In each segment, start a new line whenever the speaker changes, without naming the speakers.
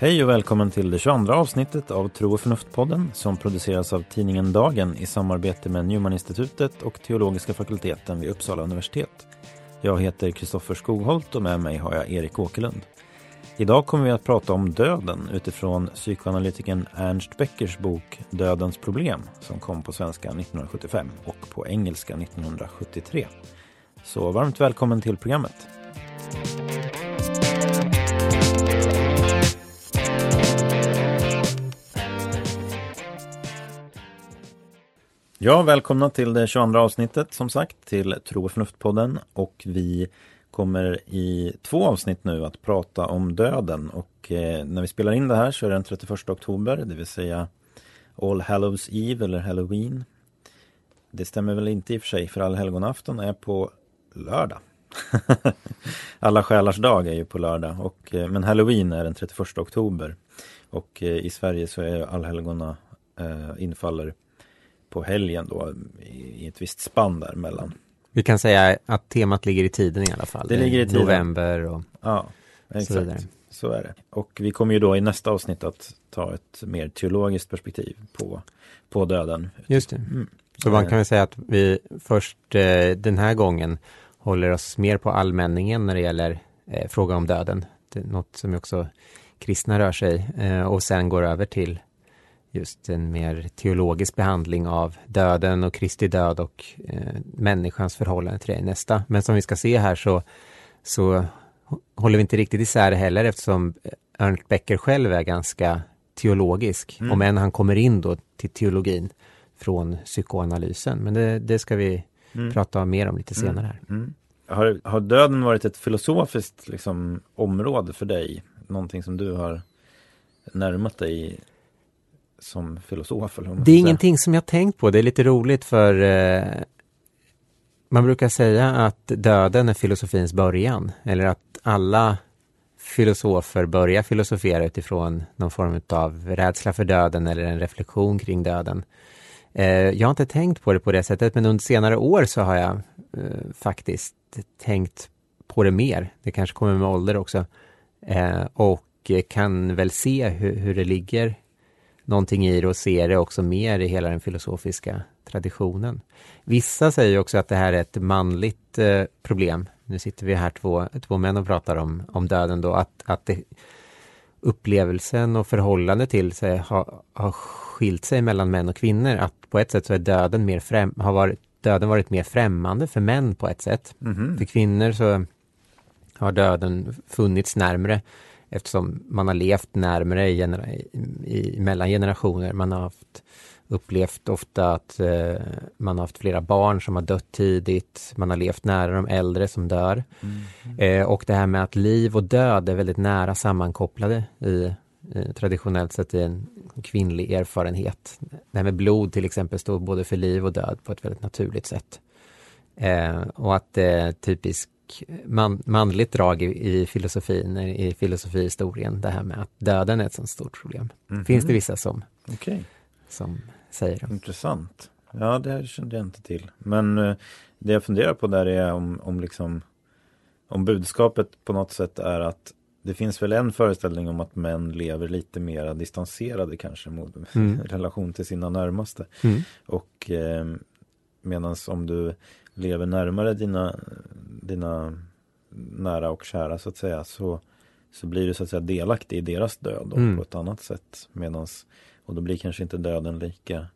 Hej och välkommen till det 22 avsnittet av Tro och förnuft-podden som produceras av tidningen Dagen i samarbete med Newman-institutet och teologiska fakulteten vid Uppsala universitet. Jag heter Kristoffer Skogholt och med mig har jag Erik Åkerlund. Idag kommer vi att prata om döden utifrån psykoanalytikern Ernst Beckers bok Dödens problem som kom på svenska 1975 och på engelska 1973. Så varmt välkommen till programmet. Ja, välkomna till det 22 avsnittet som sagt till Tro och förnuft-podden och vi kommer i två avsnitt nu att prata om döden och eh, när vi spelar in det här så är det den 31 oktober, det vill säga All Hallows Eve eller Halloween. Det stämmer väl inte i och för sig för allhelgonafton är på lördag. Alla själars dag är ju på lördag och, eh, men Halloween är den 31 oktober och eh, i Sverige så är allhelgona eh, infaller på helgen då i ett visst spann däremellan.
Vi kan säga att temat ligger i tiden i alla fall.
Det ligger i tiden.
November och
ja, exakt. så vidare. Så är det. Och vi kommer ju då i nästa avsnitt att ta ett mer teologiskt perspektiv på, på döden.
Just det. Mm. Så man kan väl säga att vi först eh, den här gången håller oss mer på allmänningen när det gäller eh, frågan om döden. Det är något som också kristna rör sig eh, och sen går över till just en mer teologisk behandling av döden och Kristi död och eh, människans förhållande till det nästa. Men som vi ska se här så, så håller vi inte riktigt isär det heller eftersom Ernst Becker själv är ganska teologisk, mm. om än han kommer in då till teologin från psykoanalysen. Men det, det ska vi mm. prata mer om lite senare här.
Mm. mm. Har, har döden varit ett filosofiskt liksom, område för dig? Någonting som du har närmat dig som filosof? Eller
det är ingenting som jag tänkt på. Det är lite roligt för eh, man brukar säga att döden är filosofins början. Eller att alla filosofer börjar filosofera utifrån någon form av rädsla för döden eller en reflektion kring döden. Eh, jag har inte tänkt på det på det sättet, men under senare år så har jag eh, faktiskt tänkt på det mer. Det kanske kommer med ålder också. Eh, och kan väl se hur, hur det ligger någonting i det och ser det också mer i hela den filosofiska traditionen. Vissa säger också att det här är ett manligt eh, problem. Nu sitter vi här två, två män och pratar om, om döden då, att, att det, upplevelsen och förhållande till sig har, har skilt sig mellan män och kvinnor. Att på ett sätt så är döden mer främ, har varit, döden varit mer främmande för män på ett sätt. Mm -hmm. För kvinnor så har döden funnits närmre eftersom man har levt närmare i, genera i, mellan generationer. Man har haft upplevt ofta att eh, man har haft flera barn som har dött tidigt. Man har levt nära de äldre som dör. Mm. Eh, och det här med att liv och död är väldigt nära sammankopplade i eh, traditionellt sett i en kvinnlig erfarenhet. Det här med blod till exempel står både för liv och död på ett väldigt naturligt sätt. Eh, och att det är man, manligt drag i, i filosofin, i filosofihistorien, det här med att döden är ett sånt stort problem. Mm -hmm. Finns det vissa som,
okay.
som säger det.
Intressant. Ja, det här kände jag inte till. Men uh, det jag funderar på där är om, om, liksom, om budskapet på något sätt är att det finns väl en föreställning om att män lever lite mer distanserade kanske mot mm. relation till sina närmaste. Mm. Och eh, medan om du lever närmare dina, dina nära och kära så att säga så, så blir du så att säga delaktig i deras död mm. på ett annat sätt. Medans, och då blir kanske inte döden lika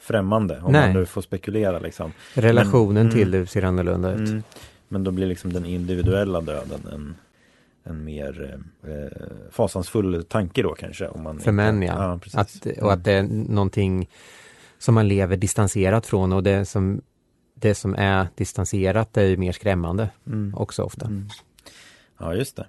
främmande om Nej. man nu får spekulera liksom.
Relationen men, till mm, det ser annorlunda ut. Mm,
men då blir liksom den individuella döden en, en mer eh, fasansfull tanke då kanske. Om man
För män ja. ja att, och att det är någonting som man lever distanserat från och det som det som är distanserat är ju mer skrämmande mm. också ofta. Mm.
Ja, just det.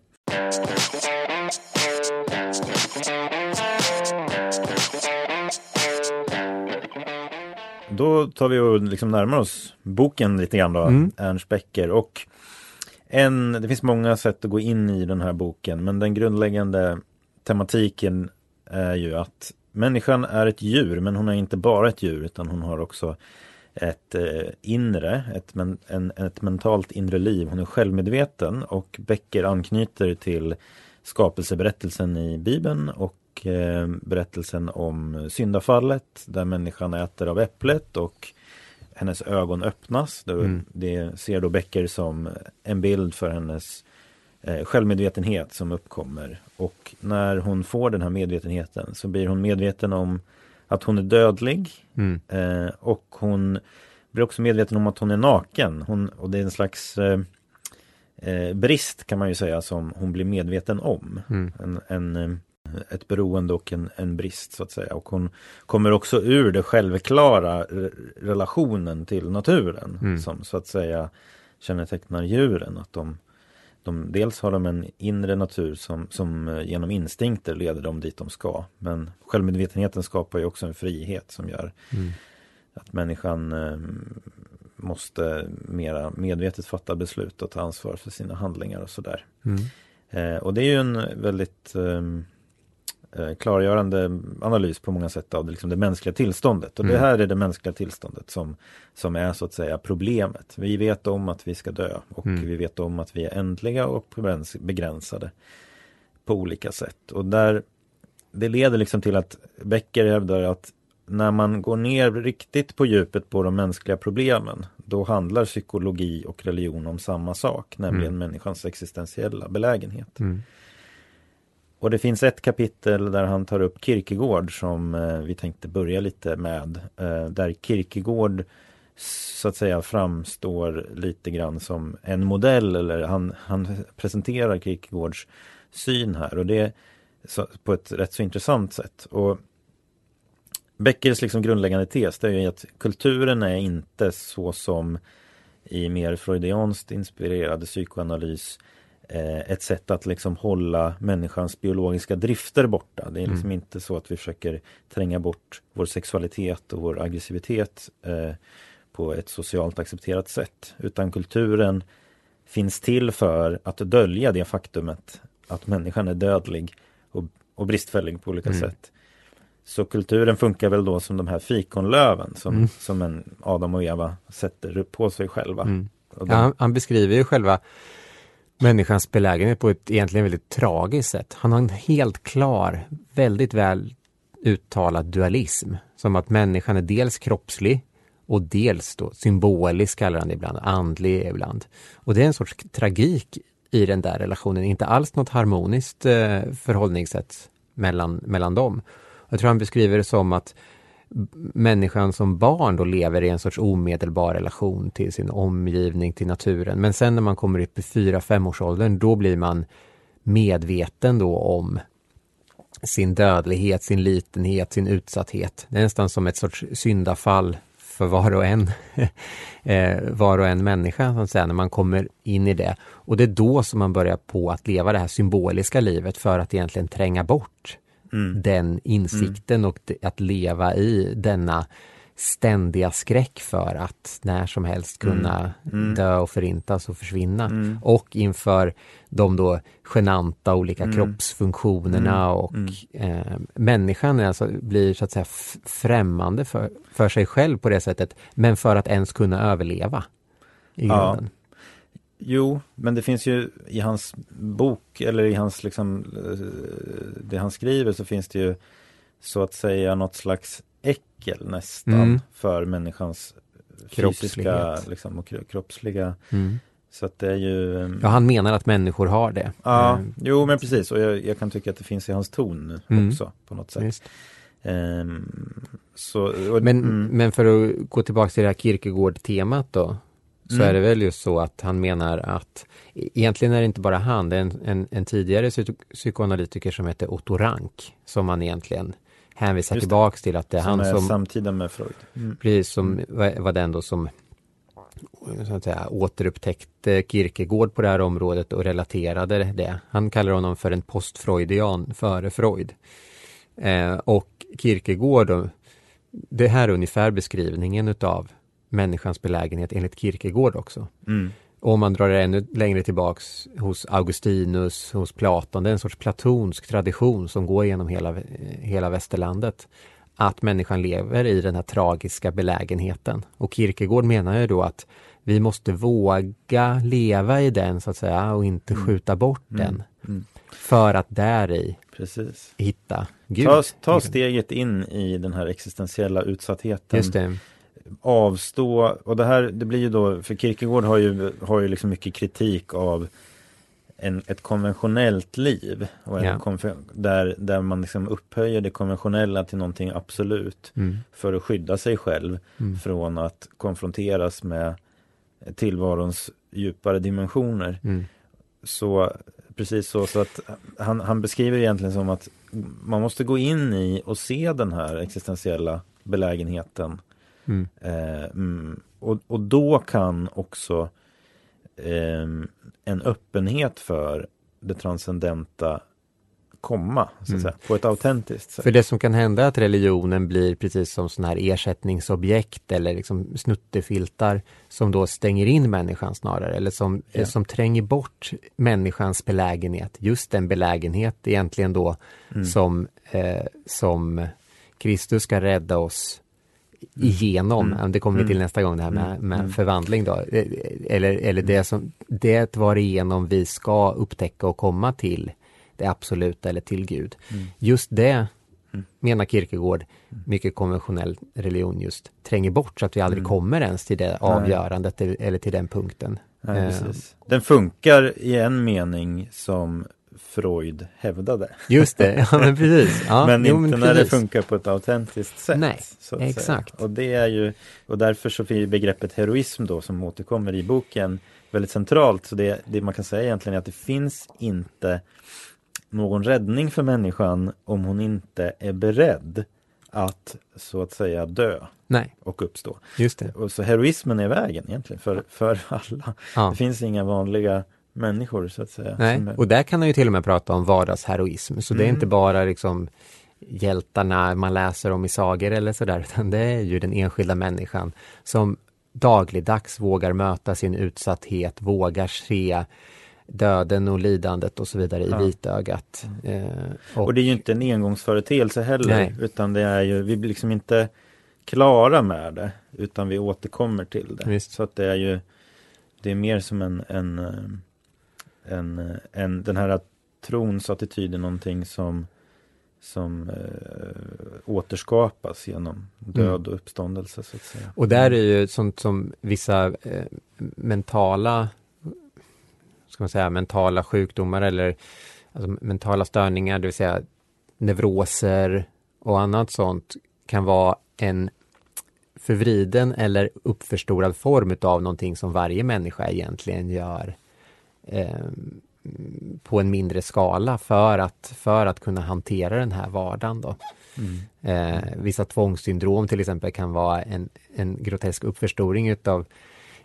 Då tar vi och liksom närmar oss boken lite grann då, mm. Ernst Becker. Och en, det finns många sätt att gå in i den här boken, men den grundläggande tematiken är ju att människan är ett djur, men hon är inte bara ett djur, utan hon har också ett eh, inre, ett, men, en, ett mentalt inre liv. Hon är självmedveten och Becker anknyter till skapelseberättelsen i Bibeln och eh, berättelsen om syndafallet där människan äter av äpplet och hennes ögon öppnas. Det, mm. det ser då Becker som en bild för hennes eh, självmedvetenhet som uppkommer. Och när hon får den här medvetenheten så blir hon medveten om att hon är dödlig mm. eh, och hon blir också medveten om att hon är naken. Hon, och det är en slags eh, eh brist kan man ju säga som hon blir medveten om. Mm. En, en, eh, ett beroende och en, en brist så att säga. Och hon kommer också ur det självklara relationen till naturen mm. som så att säga kännetecknar djuren. Att de, de, dels har de en inre natur som, som eh, genom instinkter leder dem dit de ska. Men självmedvetenheten skapar ju också en frihet som gör mm. att människan eh, måste mera medvetet fatta beslut och ta ansvar för sina handlingar och sådär. Mm. Eh, och det är ju en väldigt eh, Eh, klargörande analys på många sätt av det, liksom det mänskliga tillståndet. Och mm. det här är det mänskliga tillståndet som, som är så att säga problemet. Vi vet om att vi ska dö och mm. vi vet om att vi är ändliga och begränsade på olika sätt. Och där det leder liksom till att Becker hävdar att när man går ner riktigt på djupet på de mänskliga problemen då handlar psykologi och religion om samma sak, nämligen mm. människans existentiella belägenhet. Mm. Och det finns ett kapitel där han tar upp Kierkegaard som eh, vi tänkte börja lite med. Eh, där Kierkegaard så att säga framstår lite grann som en modell eller han, han presenterar Kierkegaards syn här och det på ett rätt så intressant sätt. Och Beckers liksom grundläggande tes det är ju att kulturen är inte så som i mer freudianskt inspirerad psykoanalys Eh, ett sätt att liksom hålla människans biologiska drifter borta. Det är liksom mm. inte så att vi försöker tränga bort vår sexualitet och vår aggressivitet eh, på ett socialt accepterat sätt. Utan kulturen finns till för att dölja det faktumet att människan är dödlig och, och bristfällig på olika mm. sätt. Så kulturen funkar väl då som de här fikonlöven som, mm. som en Adam och Eva sätter på sig själva.
Mm. Ja, han, han beskriver ju själva människans belägenhet på ett egentligen väldigt tragiskt sätt. Han har en helt klar, väldigt väl uttalad dualism. Som att människan är dels kroppslig och dels då symbolisk kallar han det ibland, andlig ibland. Och det är en sorts tragik i den där relationen, inte alls något harmoniskt eh, förhållningssätt mellan, mellan dem. Jag tror han beskriver det som att människan som barn då lever i en sorts omedelbar relation till sin omgivning, till naturen. Men sen när man kommer upp i 4-5 årsåldern, då blir man medveten då om sin dödlighet, sin litenhet, sin utsatthet. Det är nästan som ett sorts syndafall för var och en, eh, var och en människa, så att säga, när man kommer in i det. Och det är då som man börjar på att leva det här symboliska livet för att egentligen tränga bort mm. den insikten mm. och att leva i denna ständiga skräck för att när som helst mm. kunna mm. dö och förintas och försvinna. Mm. Och inför de då genanta olika mm. kroppsfunktionerna mm. och eh, människan alltså blir så att säga främmande för, för sig själv på det sättet, men för att ens kunna överleva. I ja.
Jo, men det finns ju i hans bok eller i hans liksom eh, det han skriver så finns det ju så att säga något slags äckel nästan mm. för människans fysiska liksom, och kroppsliga mm. Så att det är ju
ehm, Ja, han menar att människor har det.
Ja, mm. jo men precis och jag, jag, kan tycka att det finns i hans ton mm. också på något sätt. Um,
så, och, men, mm. men för att gå tillbaka till det här Kierkegaard-temat då så mm. är det väl just så att han menar att e-, egentligen är det inte bara han, det är en, en, en tidigare psykoanalytiker som heter Otto Rank som man egentligen hänvisar tillbaks till att det är som han är som
samtida med Freud.
Mm. Precis, som mm. var den då som så att säga, återupptäckte Kierkegaard på det här området och relaterade det. Han kallar honom för en postfreudian före Freud. Eh, och Kierkegaard, det här är ungefär beskrivningen utav människans belägenhet enligt Kierkegaard också. Mm. Och om man drar det ännu längre tillbaks hos Augustinus, hos Platon, det är en sorts platonsk tradition som går genom hela, hela västerlandet. att människan lever i den här tragiska belägenheten. Och Kierkegaard menar ju då att vi måste våga leva i den så att säga och inte
Mm.
skjuta bort den. För att där i
Precis.
hitta Gud.
Ta, ta steget in i den här existentiella utsattheten.
Just det.
Avstå, och det här det blir ju då, för Kierkegaard har ju, har ju liksom mycket kritik av en, ett konventionellt liv. Och en konfe- där, där man liksom upphöjer det konventionella till någonting absolut.
Mm.
För att skydda sig själv
Mm.
från att konfronteras med tillvarons djupare dimensioner.
Mm.
Så precis så, så att han, han beskriver egentligen som att man måste gå in i och se den här existentiella belägenheten
Mm.
Eh, mm, och, och då kan också ehm, en öppenhet för det transcendenta komma, så att
Mm.
säga, på ett autentiskt sätt.
För det som kan hända är att religionen blir precis som sådana här ersättningsobjekt eller liksom snuttefiltar som då stänger in människan snarare eller som,
Ja.
som tränger bort människans belägenhet. Just den belägenhet egentligen då
Mm.
som, eh, som Kristus ska rädda oss igenom.
Mm.
Det kommer vi till
Mm.
nästa gång det här med,
Mm.
med
Mm.
förvandling då. Eh, Eller, eller det som, det varigenom vi ska upptäcka och komma till det absoluta eller till Gud. Just det
Mm.
menar Kierkegaard, mycket konventionell religion just, tränger bort så att vi aldrig
Mm.
kommer ens till det avgörandet eller till den punkten.
Nej, precis. Den funkar i en mening som Freud hävdade.
Just det, ja men precis. Ja,
men
jo,
inte när det funkar på ett autentiskt sätt.
Nej, exakt.
Säga. Och det är ju, och därför så blir begreppet heroism då som återkommer i boken väldigt centralt. Så det, det man kan säga egentligen är att det finns inte någon räddning för människan om hon inte är beredd att så att säga dö
Nej,
och uppstå.
just det.
Och så heroismen är vägen egentligen för, för alla.
Ja.
Det finns inga vanliga människor så att säga.
Nej, och där kan man ju till och med prata om vardagsheroism. Så det är
Mm.
inte bara liksom hjältarna man läser om i sagor eller sådär, utan det är ju den enskilda människan som dagligdags vågar möta sin utsatthet, vågar se döden och lidandet och så vidare i
Ja.
vitögat. Eh, och,
Och det är ju inte en engångsföreteelse heller
Nej.
utan det är ju, vi blir liksom inte klara med det utan vi återkommer till det.
Visst.
Så att det är ju det är mer som en, en, eh, en, en den här trons attityd är någonting som som eh, återskapas genom död och uppståndelse så att säga.
och där är ju sånt som vissa eh, mentala ska man säga, mentala sjukdomar eller alltså, mentala störningar, det vill säga neuroser och annat sånt kan vara en förvriden eller uppförstorad form utav någonting som varje människa egentligen gör eh, på en mindre skala för att, för att kunna hantera den här vardagen. Då.
Mm.
Eh, vissa tvångssyndrom till exempel kan vara en, en grotesk uppförstoring utav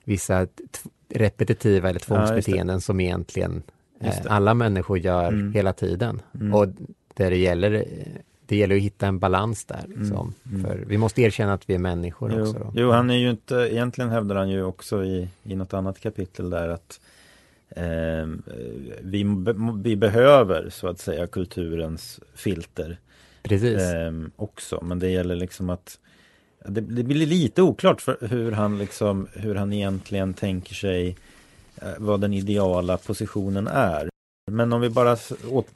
vissa repetitiva eller tvångsbeteenden som egentligen eh, alla människor gör
Mm.
hela tiden.
Mm.
Och där det gäller, det gäller att hitta en balans där. Liksom.
Mm.
För vi måste erkänna att vi är människor också.
Jo,
Då.
jo, han är ju inte, egentligen hävdar han ju också i, i något annat kapitel där att vi, be, vi behöver så att säga kulturens filter
Precis.
eh, också. Men det gäller liksom att det, det blir lite oklart för hur han liksom hur han egentligen tänker sig eh, vad den ideala positionen är. Men om vi bara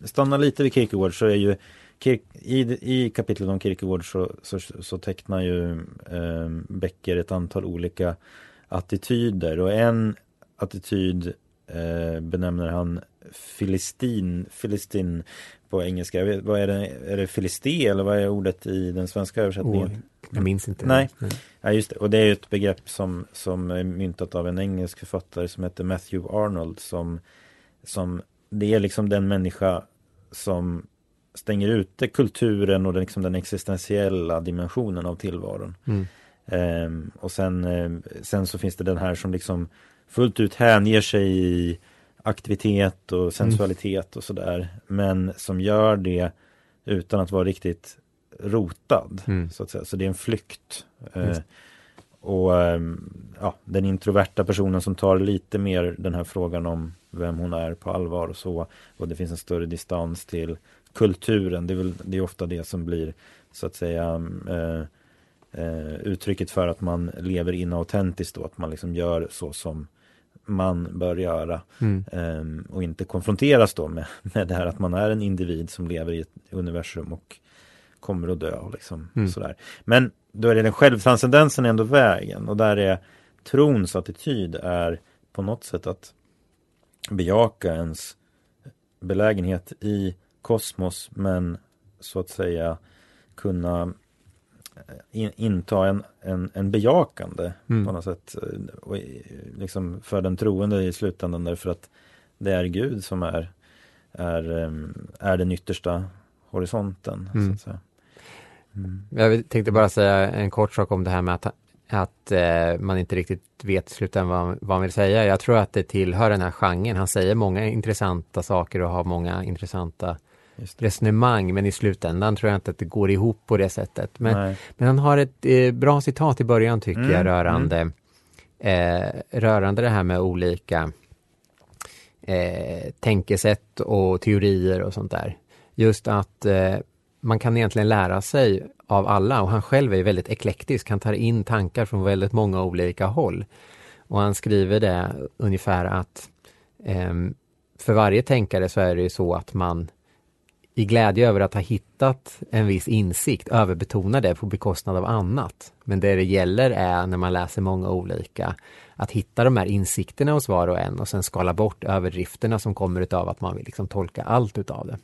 stannar lite vid Kierkegaard så är ju Kirk, i, I kapitlet om Kierkegaard så, så, så tecknar ju eh, Becker ett antal olika attityder och en attityd eh, benämner han Filistin, Filistin på engelska. Vet, vad är det, är det filisté eller vad är ordet i den svenska översättningen?
Och, jag minns inte.
Nej. Ja just det, och det är ett begrepp som, som är myntat av en engelsk författare som heter Matthew Arnold som, som det är liksom den människa som stänger ute kulturen och den, liksom den existentiella dimensionen av tillvaron.
Mm.
Ehm, och sen, ehm, sen så finns det den här som liksom fullt ut hänger sig i aktivitet och sensualitet och sådär. Men som gör det utan att vara riktigt rotad.
Mm.
Så att säga. Så det är en flykt. Eh, och ehm, ja, den introverta personen som tar lite mer den här frågan om vem hon är på allvar och så. Och det finns en större distans till kulturen. Det är, väl, det är ofta det som blir så att säga eh, eh, uttrycket för att man lever inautentiskt då, att man liksom gör så som man bör göra
Mm.
eh, och inte konfronteras då med, med det här att man är en individ som lever i ett universum och kommer att dö och liksom
Mm.
sådär. Men då är det den självtranscendensen ändå vägen och där är trons attityd är på något sätt att bejaka ens belägenhet i kosmos men så att säga kunna in, inta en, en, en bejakande
Mm.
på något sätt eh, och liksom för den troende i slutändan därför att det är Gud som är är, em, är den yttersta horisonten.
Mm.
Mm.
Jag tänkte bara säga en kort sak om det här med att, att eh, man inte riktigt vet i slutändan vad, vad han vill säga. Jag tror att det tillhör den här genren. Han säger många intressanta saker och har många intressanta. Resonemang, men i slutändan tror jag inte att det går ihop på det sättet. Men,
Nej.
men han har ett eh, bra citat i början tycker
Mm,
jag rörande, eh, rörande det här med olika eh, tänkesätt och teorier och sånt där. Just att eh, man kan egentligen lära sig av alla och han själv är väldigt eklektisk. Han tar in tankar från väldigt många olika håll. Och han skriver det ungefär att ehm, för varje tänkare så är det ju så att man i glädje över att ha hittat en viss insikt överbetonar det på bekostnad av annat. Men det det gäller är när man läser många olika att hitta de här insikterna hos var och en och sen skala bort överdrifterna som kommer utav att man vill liksom tolka allt utav det.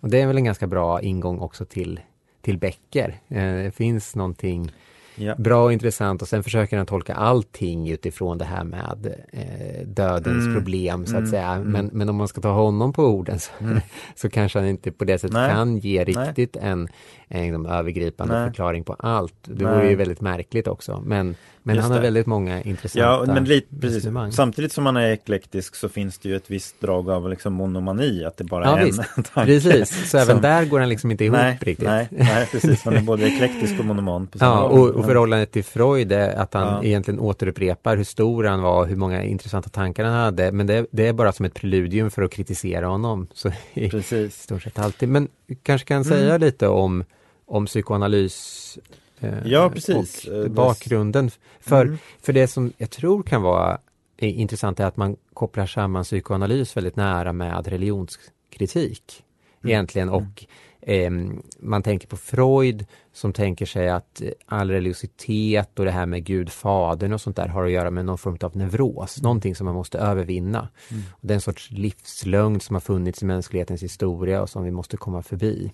Och det är väl en ganska bra ingång också till, till böcker. Eh, det finns någonting
Ja.
bra och intressant och sen försöker han tolka allting utifrån det här med eh, dödens
Mm.
problem så att
Mm.
säga.
Mm.
Men, men om man ska ta honom på orden så, så kanske han inte på det sättet
Nej.
kan ge
Nej.
riktigt en, en liksom, övergripande
Nej.
förklaring på allt. Det
Nej.
vore ju väldigt märkligt också. Men, men
Just
han har
det.
väldigt många intressanta
Ja, men lite, precis. Samtidigt som man är eklektisk så finns det ju ett visst drag av liksom monomani, att det bara
Ja,
är
visst.
en tanke.
Precis, så även
som-
där går han liksom inte ihop
nej,
riktigt.
Nej, nej, precis. Han är både eklektisk och monoman. På
Ja, och, och förhållandet till Freud är att han
Ja.
egentligen återupprepar hur stor han var, hur många intressanta tankar han hade, men det, det är bara som ett preludium för att kritisera honom. Så i
Precis.
stort sett alltid. Men kanske kan
Mm.
säga lite om, om psykoanalys eh,
Ja, precis.
och
Eh,
bakgrunden. För,
Mm.
för det som jag tror kan vara eh, intressant är att man kopplar samman psykoanalys väldigt nära med religionskritik
Mm.
egentligen och ehm, man tänker på Freud som tänker sig att eh, all religiositet och det här med Gud, Fadern och sånt där har att göra med någon form av neuros, någonting som man måste övervinna.
Mm.
Och en sorts livslögn som har funnits i mänsklighetens historia och som vi måste komma förbi.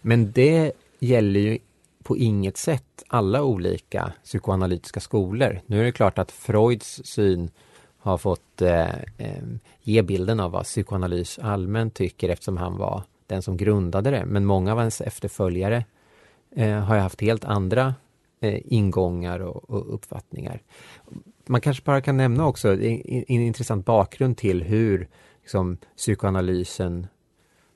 Men det gäller ju på inget sätt alla olika psykoanalytiska skolor. Nu är det klart att Freuds syn har fått eh, eh, ge bilden av vad psykoanalys allmänt tycker eftersom han var den som grundade det. Men många av hans efterföljare eh, har ju haft helt andra eh, ingångar och, och uppfattningar. Man kanske bara kan nämna också en, en intressant bakgrund till hur liksom, psykoanalysen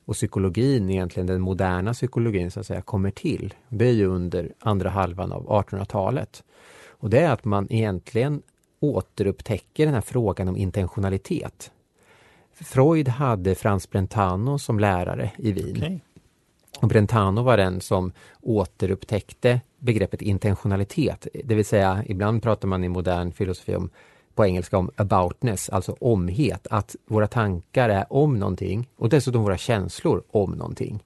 och psykologin, egentligen den moderna psykologin så att säga, kommer till. Det är ju under andra halvan av 1800-talet. Och det är att man egentligen återupptäcker den här frågan om intentionalitet. Freud hade Frans Brentano som lärare i Wien.
Okej.
Och Brentano var den som återupptäckte begreppet intentionalitet. Det vill säga, ibland pratar man i modern filosofi om på engelska om aboutness, alltså omhet, att våra tankar är om någonting och dessutom våra känslor om någonting.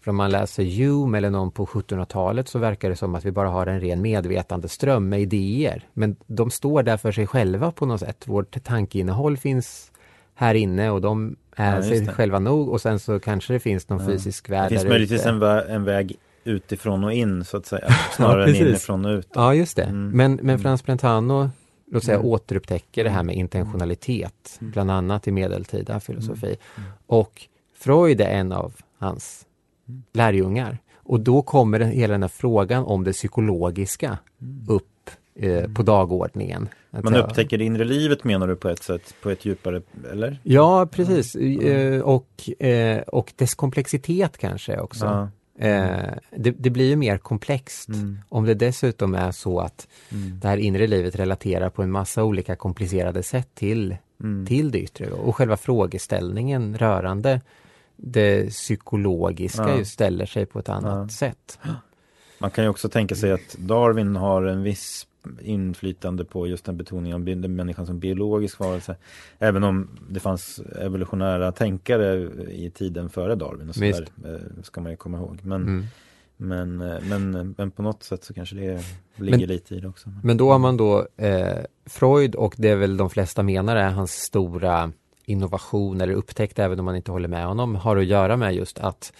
För om man läser Hume eller någon på 1700-talet så verkar det som att vi bara har en ren medvetandeström med idéer. Men de står där för sig själva på något sätt. Vårt tankeinnehåll finns här inne och de är
Ja,
sig
det.
själva nog och sen så kanske det finns någon
Ja.
fysisk
Det
värld
finns
där
möjligtvis en, vä- en väg utifrån och in så att säga. Snarare än
precis.
inifrån och ut.
Ja, just det.
Mm.
Men, men Frans Brentano, låt säga
Mm.
återupptäcker det här med intentionalitet,
Mm.
bland annat i medeltida filosofi.
Mm.
Och Freud är en av hans
Mm.
lärjungar. Och då kommer den, hela den här frågan om det psykologiska upp eh, på dagordningen. Att
Mm. Man
säga.
upptäcker det inre livet menar du på ett sätt, på ett djupare, eller?
Ja, precis. Eh, och, eh, och dess komplexitet kanske också.
Ja.
Eh, det, det blir ju mer komplext
Mm.
om det dessutom är så att
Mm.
det här inre livet relaterar på en massa olika komplicerade sätt till,
Mm.
till det yttre. Och själva frågeställningen rörande det psykologiska
Ja.
ställer sig på ett annat
Ja.
sätt.
Man kan ju också tänka sig att Darwin har en viss inflytande på just den betoningen av människan som biologisk varelse. Även om det fanns evolutionära tänkare i tiden före Darwin och så
Visst.
där, eh, ska man ju komma ihåg. Men,
Mm.
men, eh, men, men på något sätt så kanske det ligger
Men-
lite i det också.
Men då har man då eh, Freud och det är väl de flesta menar är hans stora innovation eller upptäckt, även om man inte håller med honom, har att göra med just att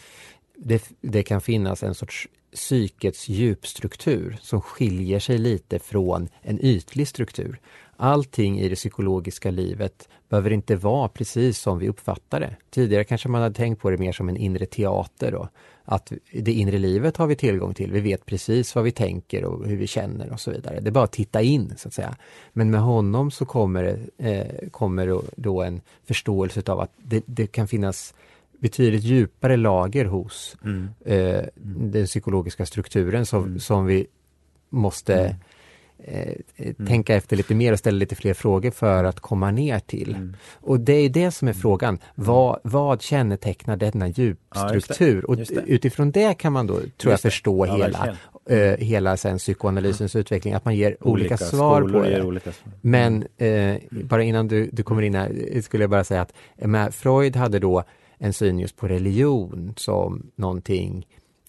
det, det kan finnas en sorts psykets djupstruktur som skiljer sig lite från en ytlig struktur. Allting i det psykologiska livet behöver inte vara precis som vi uppfattar det. Tidigare kanske man hade tänkt på det mer som en inre teater då. Att det inre livet har vi tillgång till. Vi vet precis vad vi tänker och hur vi känner och så vidare. Det är bara att titta in så att säga. Men med honom så kommer det eh, kommer då- då en förståelse av att det, det kan finnas betydligt djupare lager hos
Mm.
eh, den psykologiska strukturen som,
Mm.
som vi måste
Mm.
eh, eh, tänka efter lite mer och ställa lite fler frågor för att komma ner till.
Mm.
Och det är det som är frågan. Vad, vad kännetecknar denna djupstruktur? och
Just det.
utifrån det kan man då, tror jag,
Just det.
förstå
Ja,
hela, eh, hela sen psykoanalysens utveckling, att man ger olika, svar
skolor
på det.
olika svar.
Men eh, bara innan du, du kommer in här, skulle jag bara säga att Freud hade då en syn just på religion som någonting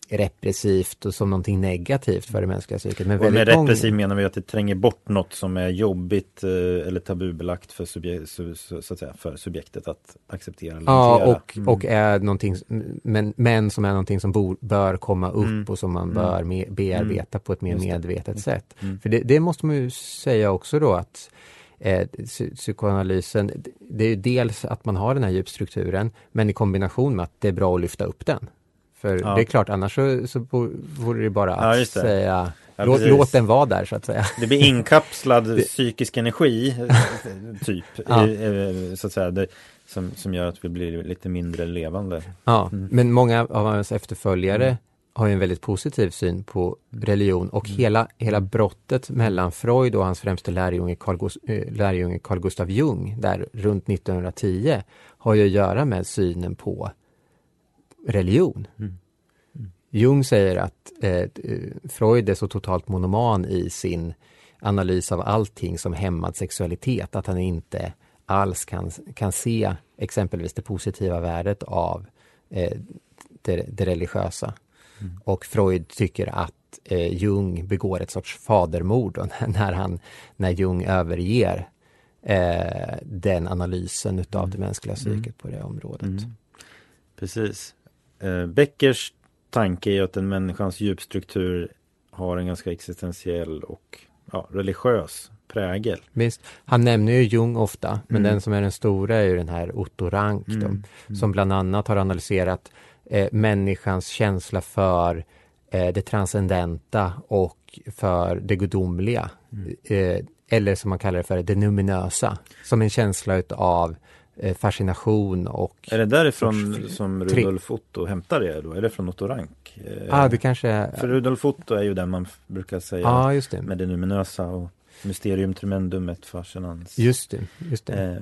repressivt och som någonting negativt för det mänskliga psyket. Men
Och med
många-
repressiv menar vi att det tränger bort något som är jobbigt eh, eller tabubelagt för, subje- så, så, säga, för subjektet att acceptera eller
Ja, och,
Mm.
och är någonting, men, men som är någonting som bor, bör komma upp
Mm.
och som man
Mm.
bör me, bearbeta på ett mer medvetet sätt.
Mm.
För det, det måste man ju säga också då att eh, psy- psykoanalysen, det är ju dels att man har den här djupstrukturen, men i kombination med att det är bra att lyfta upp den. För
Ja.
det är klart, annars så, så vore det bara
Ja,
att
just det.
säga,
Ja,
låt, låt den vara där så att säga.
Det blir inkapslad psykisk energi, typ,
Ja.
i, eh, så att säga, det, som, som gör att vi blir lite mindre levande.
Ja,
Mm.
men många av hans efterföljare har ju en väldigt positiv syn på religion och hela, hela brottet mellan Freud och hans främste lärjunge Carl, eh, lärjunge Carl Gustav Jung där runt 1910 har ju att göra med synen på religion.
Mm.
Jung säger att eh, Freud är så totalt monoman i sin analys av allting som hämmad sexualitet att han inte alls kan, kan se exempelvis det positiva värdet av eh, det, det religiösa.
Mm.
Och Freud tycker att eh, Jung begår ett sorts fadermord när, han, när Jung överger eh, den analysen utav det mänskliga psyket på det området.
Mm. Precis. Eh, Beckers tanke är att en människans djupstruktur har en ganska existentiell och ja, religiös prägel.
Visst, han nämner ju Jung ofta, men
Mm.
den som är den stora är ju den här Otto Rank då,
Mm.
som bland annat har analyserat eh, människans känsla för eh, det transcendenta och för det gudomliga.
Mm.
Eh, eller som man kallar det för det numinösa, som en känsla utav eh, fascination och
Är det därifrån
Sorts-
som Rudolf Otto hämtar det då? Är det från Otto Rank? Eh,
Ja, ah, det kanske är...
För Rudolf Otto är ju den man brukar säga
just det.
med det numinösa och Mysterium tremendum et fascinans.
Just det, just det.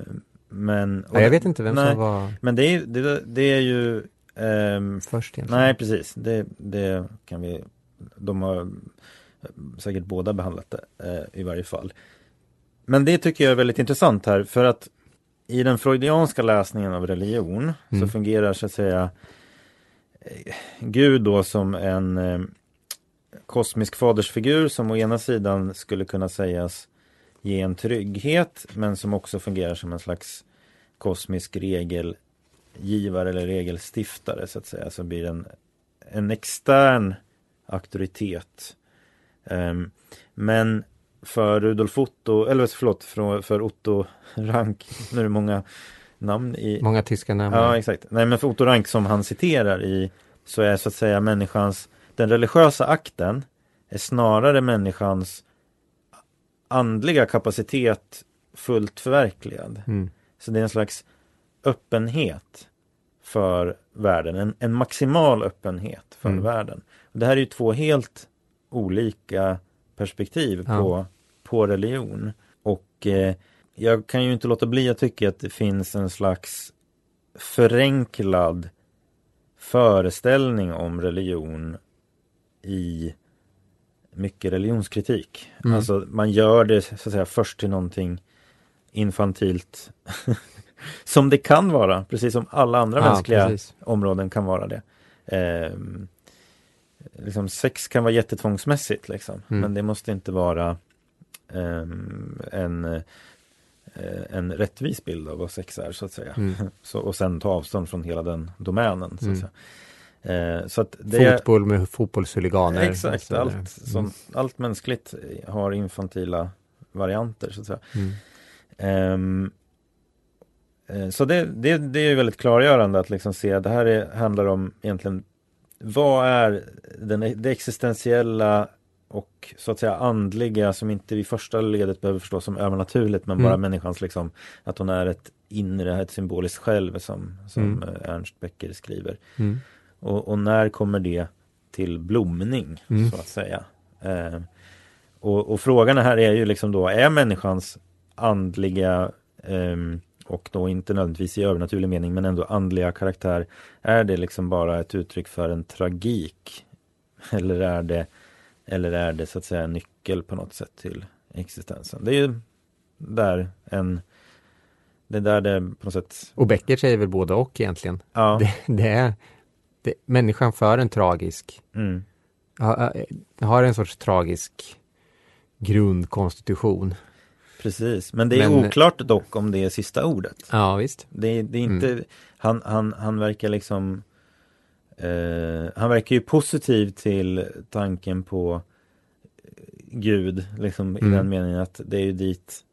Men, och
ja, jag vet inte vem
nej,
som var
Men det är, det, det är ju ehm,
först egentligen.
Nej, precis. Det, det kan vi... De har säkert båda behandlat det eh, i varje fall. Men det tycker jag är väldigt intressant här för att i den freudianska läsningen av religion
Mm.
så fungerar så att säga Gud då som en eh, kosmisk fadersfigur som å ena sidan skulle kunna sägas ge en trygghet men som också fungerar som en slags kosmisk regelgivare eller regelstiftare så att säga. Så blir en, en extern auktoritet. Ehm, men för Rudolf Otto, eller förlåt, för, för Otto Rank, nu är det många namn i...
Många tyska namn.
Ja, exakt. Nej, men för Otto Rank som han citerar i så är så att säga människans, den religiösa akten är snarare människans andliga kapacitet fullt förverkligad.
Mm.
Så det är en slags öppenhet för världen, en, en maximal öppenhet för
Mm.
världen. Det här är ju två helt olika perspektiv
Ja.
på, på religion. Och eh, jag kan ju inte låta bli att tycka att det finns en slags förenklad föreställning om religion i mycket religionskritik.
Mm.
Alltså man gör det så att säga först till någonting infantilt som det kan vara, precis som alla andra
Ja,
mänskliga
precis.
områden kan vara det. Ehm, liksom sex kan vara jättetvångsmässigt liksom,
Mm.
men det måste inte vara ehm, en, eh, en rättvis bild av vad sex är så att säga.
Mm.
Så, och sen ta avstånd från hela den domänen. Så att
Mm.
Eh, så att det
Fotboll med fotbollshuliganer.
Exakt, allt, som, allt mänskligt har infantila varianter så att säga.
Mm.
Eh, så det, det, det är ju väldigt klargörande att liksom se att det här är, handlar om egentligen vad är den, det existentiella och så att säga andliga som inte i första ledet behöver förstås som övernaturligt men
Mm.
bara människans liksom att hon är ett inre, ett symboliskt själv som, som
Mm.
eh, Ernst Becker skriver.
Mm.
Och, och när kommer det till blomning
Mm.
så att säga? Eh, och, och frågan här är ju liksom då, är människans andliga ehm, och då inte nödvändigtvis i övernaturlig mening men ändå andliga karaktär, är det liksom bara ett uttryck för en tragik? Eller är det, eller är det så att säga en nyckel på något sätt till existensen? Det är ju där en det är där det på något sätt
Och Becker säger väl både och egentligen.
Ja,
Det, det är det, människan för en tragisk,
mm,
har, har en sorts tragisk grundkonstitution.
Precis. Men det är
Men-
oklart dock om det är sista ordet.
Ja, visst.
Det, det är inte, han, han, han verkar liksom eh, Han verkar ju positiv till tanken på Gud, liksom
Mm.
i den meningen att det är ju dit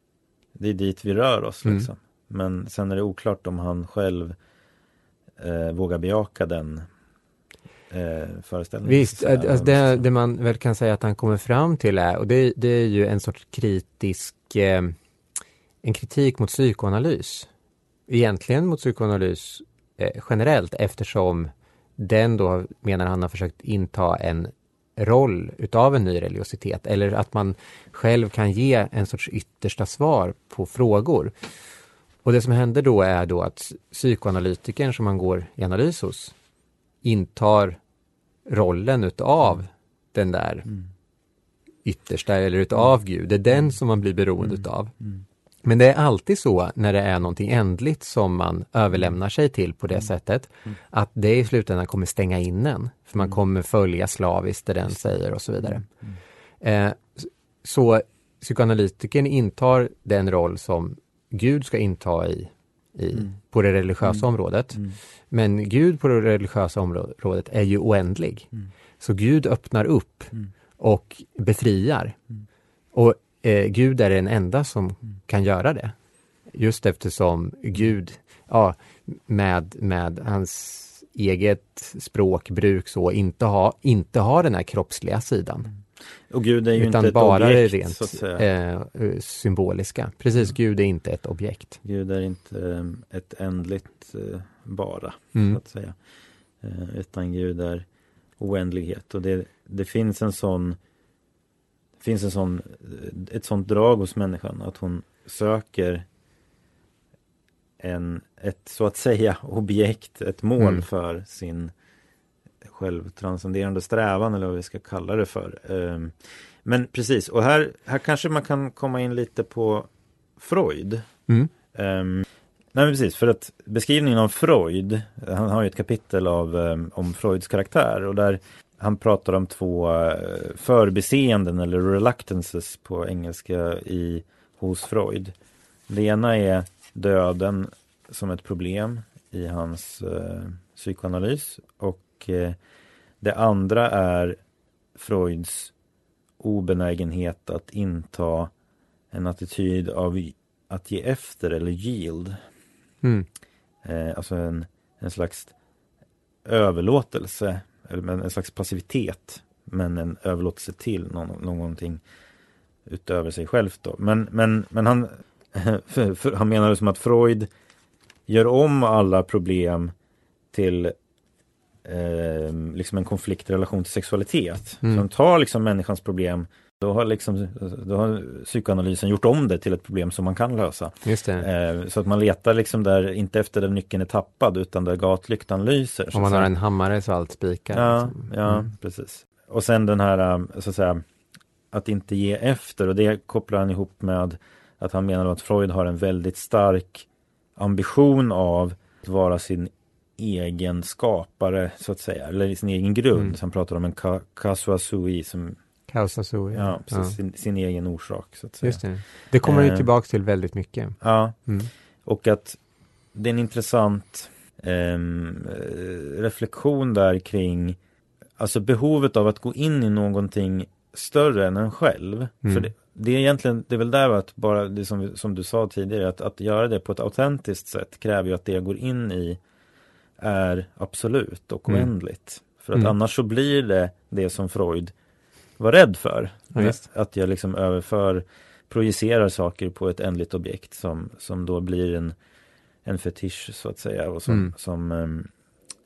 Det är dit vi rör oss
Mm.
liksom. Men sen är det oklart om han själv eh, vågar bejaka den eh, föreställningen.
Visst, alltså det, det man väl kan säga att han kommer fram till är, och det, det är ju en sorts kritisk, eh, en kritik mot psykoanalys. Egentligen mot psykoanalys eh, generellt eftersom den då menar han har försökt inta en roll utav en ny religiositet eller att man själv kan ge en sorts yttersta svar på frågor. Och det som händer då är då att psykoanalytikern som man går i analys hos intar rollen utav den där
Mm.
yttersta eller utav Gud. Det är den som man blir beroende
Mm.
utav.
Mm.
Men det är alltid så när det är någonting ändligt som man överlämnar sig till på det sättet,
Mm.
att det i slutändan kommer stänga in en. För man
Mm.
kommer följa slaviskt det den säger och så vidare.
Mm.
Eh, så psykoanalytikern intar den roll som Gud ska inta i, i
Mm.
på det religiösa
Mm.
området.
Mm.
Men Gud på det religiösa området är ju oändlig.
Mm.
Så Gud öppnar upp
Mm.
och befriar.
Mm.
Och eh, Gud är den enda som kan göra det. Just eftersom Gud, ja, med, med hans eget språkbruk så, inte har inte har den här kroppsliga sidan.
Och Gud är ju
utan
inte ett
bara
objekt
rent
så att säga.
eh, eh, symboliska. Precis, Gud är inte ett objekt.
Gud är inte eh, ett ändligt eh, bara, så
Mm.
att säga. Eh, utan Gud är oändlighet och det, det finns en sån det finns en sån, eh, ett sånt drag hos människan att hon söker en, ett så att säga objekt, ett mål
Mm.
för sin självtranscenderande strävan eller vad vi ska kalla det för. Ehm, Men precis, och här, här kanske man kan komma in lite på Freud.
Mm.
Ehm, nej precis, för att beskrivningen av Freud, han har ju ett kapitel av, ehm, om Freuds karaktär och där han pratar om två uh, förbiseenden eller reluctances på engelska i, hos Freud. Det ena är döden som ett problem i hans eh, psykoanalys och eh, det andra är Freuds obenägenhet att inta en attityd av att ge efter eller yield.
Mm.
Eh, alltså en, en slags överlåtelse, en slags passivitet, men en överlåtelse till någon, någonting utöver sig själv då. Men, men, men han, för, för, han menar som att Freud gör om alla problem till eh, liksom en konfliktrelation till sexualitet.
Mm.
Så han tar liksom människans problem Då har, liksom, då har psykoanalysen gjort om det till ett problem som man kan lösa.
Just det.
Eh, så att man letar liksom där, inte efter där nyckeln är tappad utan där gatlyktan lyser.
Om man har en hammare så allt spikar.
Ja,
liksom.
ja
Mm.
precis. Och sen den här, um, så att säga, att inte ge efter och det kopplar han ihop med att han menar att Freud har en väldigt stark ambition av att vara sin egen skapare så att säga, eller sin egen grund.
Mm.
Så han pratar om en ka- causa sui som,
Causa sui.
ja, precis, Sin, sin egen orsak. Så att säga.
Just det. Det kommer ju
Eh.
tillbaks till väldigt mycket.
Ja,
Mm.
och att det är en intressant ehm, eh, reflektion där kring alltså behovet av att gå in i någonting större än en själv.
Mm.
För det, det är egentligen, det är väl där att bara, det som, som du sa tidigare, att, att göra det på ett autentiskt sätt kräver ju att det går in i är absolut och
Mm.
oändligt. För att
Mm.
annars så blir det det som Freud var rädd för.
Ja,
att jag liksom överför, projicerar saker på ett ändligt objekt som, som då blir en, en fetisch så att säga. Och, som,
Mm.
som, ehm,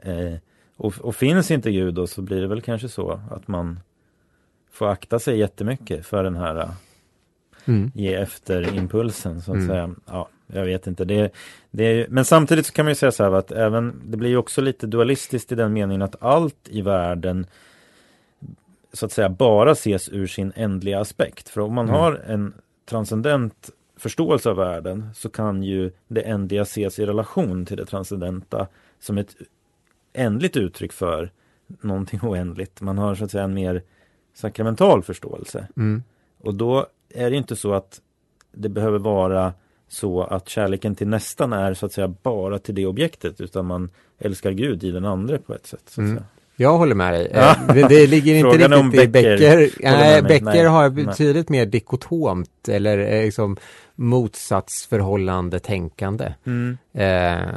eh, och, och finns inte Gud då så blir det väl kanske så att man får akta sig jättemycket för den här
Mm.
ge efter impulsen så att
Mm.
säga. Ja, jag vet inte. Det, det är, men samtidigt så kan man ju säga så här att även det blir ju också lite dualistiskt i den meningen att allt i världen så att säga bara ses ur sin ändliga aspekt. För om man
Mm.
har en transcendent förståelse av världen så kan ju det ändliga ses i relation till det transcendenta som ett ändligt uttryck för någonting oändligt. Man har så att säga en mer sakramental förståelse.
Mm.
Och då är det inte så att det behöver vara så att kärleken till nästan är så att säga bara till det objektet utan man älskar Gud i den andra på ett sätt.
Mm. Jag håller med dig.
Ja.
Eh, Det, det ligger inte
är om
riktigt i
Becker
Becker. Nej. Becker
Nej.
har
Nej.
betydligt mer dikotomt eller eh, liksom motsatsförhållande tänkande.
Mm.
Eh,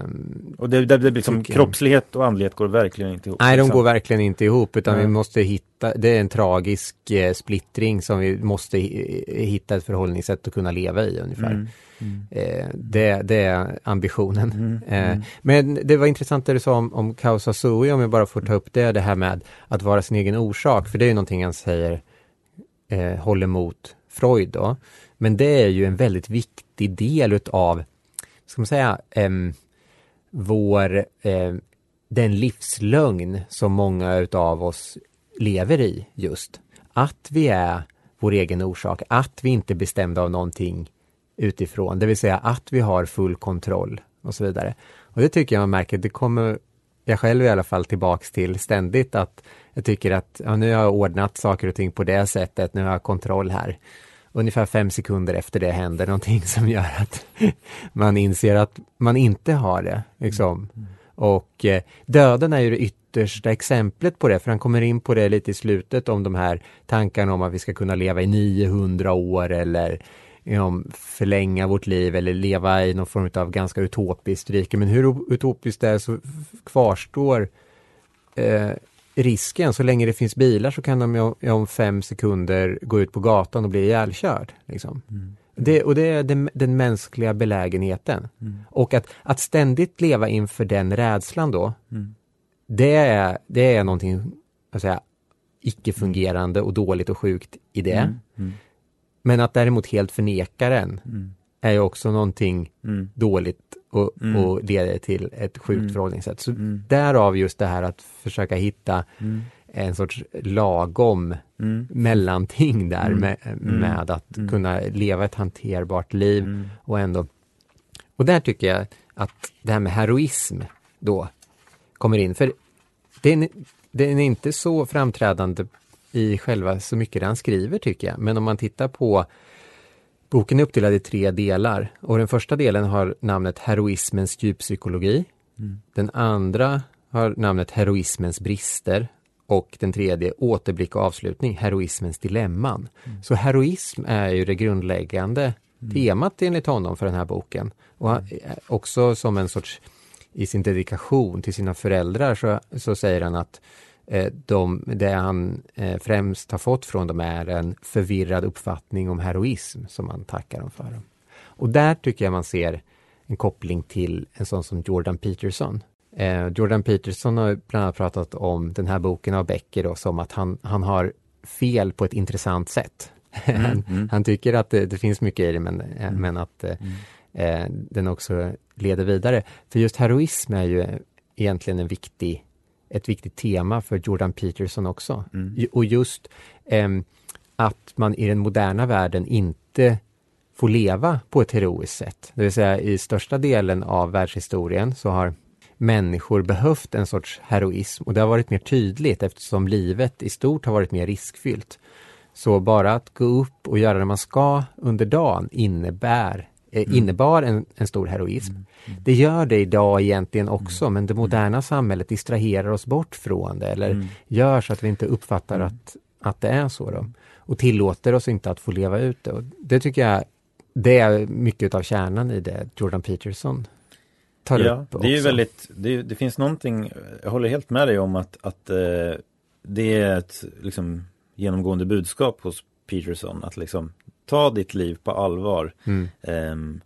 Och det, det, det blir som kroppslighet och andlighet går verkligen inte ihop.
nej, de
liksom.
går verkligen inte ihop utan
Nej.
vi måste hitta, det är en tragisk eh, splittring som vi måste hi- hitta ett förhållningssätt att kunna leva i ungefär.
Mm. Mm.
Eh, det, det är ambitionen.
Mm.
Eh,
Mm.
Men det var intressant det du sa om, om causa sui, om jag bara får ta upp det, det här med att vara sin egen orsak, för det är ju någonting han säger eh, håller mot Freud då. Men det är ju en väldigt viktig del utav, ska man säga, eh, vår, eh, den livslögn som många utav oss lever i just. Att vi är vår egen orsak, att vi inte är bestämda av någonting utifrån, det vill säga att vi har full kontroll och så vidare. Och det tycker jag man märker, det kommer jag själv i alla fall tillbaks till ständigt att jag tycker att ja, nu har jag ordnat saker och ting på det sättet, nu har jag kontroll här. Ungefär fem sekunder efter det händer någonting som gör att man inser att man inte har det. Liksom. Och eh, döden är ju det yttersta exemplet på det, för han kommer in på det lite i slutet om de här tankarna om att vi ska kunna leva i 900 år eller liksom, förlänga vårt liv eller leva i någon form av ganska utopiskt rike. Men hur utopiskt det är så kvarstår eh, risken. Så länge det finns bilar så kan de om fem sekunder gå ut på gatan och bli ihjälkörd. Liksom.
Mm.
Det, och det är den, den mänskliga belägenheten.
Mm.
Och att, att ständigt leva inför den rädslan då,
Mm.
det är, det är någonting säga, icke-fungerande och dåligt och sjukt i det.
Mm. Mm.
Men att däremot helt förneka den
Mm.
är ju också någonting dåligt och,
Mm.
och leder till ett sjukt
Mm.
förhållningssätt. Så
Mm.
därav just det här att försöka hitta
Mm.
en sorts lagom
Mm.
mellanting där
Mm.
med,
Mm.
med att kunna leva ett hanterbart liv och ändå och där tycker jag att det här med heroism då kommer in, för den, den är inte så framträdande i själva så mycket det han skriver tycker jag, men om man tittar på Boken är uppdelad i tre delar och den första delen har namnet Heroismens djuppsykologi.
Mm.
Den andra har namnet Heroismens brister och den tredje Återblick och avslutning, Heroismens dilemman. Så heroism är ju det grundläggande temat enligt honom för den här boken. Och han- eh, också som en sorts, i sin dedikation till sina föräldrar så, så säger han att de, det han eh, främst har fått från dem är en förvirrad uppfattning om heroism som han tackar dem för. Och där tycker jag man ser en koppling till en sån som Jordan Peterson. Eh, Jordan Peterson har bland annat pratat om den här boken av Becker då, som att han, han har fel på ett intressant sätt. han, mm. han, tycker att det, det, finns mycket i det, men, mm. men att eh, eh, den också leder vidare. För just heroism är ju egentligen en viktig, ett viktigt tema för Jordan Peterson också. Mm. Och just eh, att man i den moderna världen inte får leva på ett heroiskt sätt. Det vill säga i största delen av världshistorien så har människor behövt en sorts heroism och det har varit mer tydligt eftersom livet i stort har varit mer riskfyllt. Så bara att gå upp och göra det man ska under dagen innebär. Innebar en, en stor heroism. Mm. Mm. Det gör det idag egentligen också, mm. men det moderna samhället distraherar oss bort från det eller mm. gör så att vi inte uppfattar mm. att, att det är så. Då. Och tillåter oss inte att få leva ut det. Och det tycker jag det är mycket av kärnan i det Jordan Peterson tar ja, upp.
Det är väldigt, det, det, finns någonting, jag håller helt med dig om att, att eh, det är ett liksom, genomgående budskap hos Peterson att liksom ta ditt liv på allvar. Mm. Eh,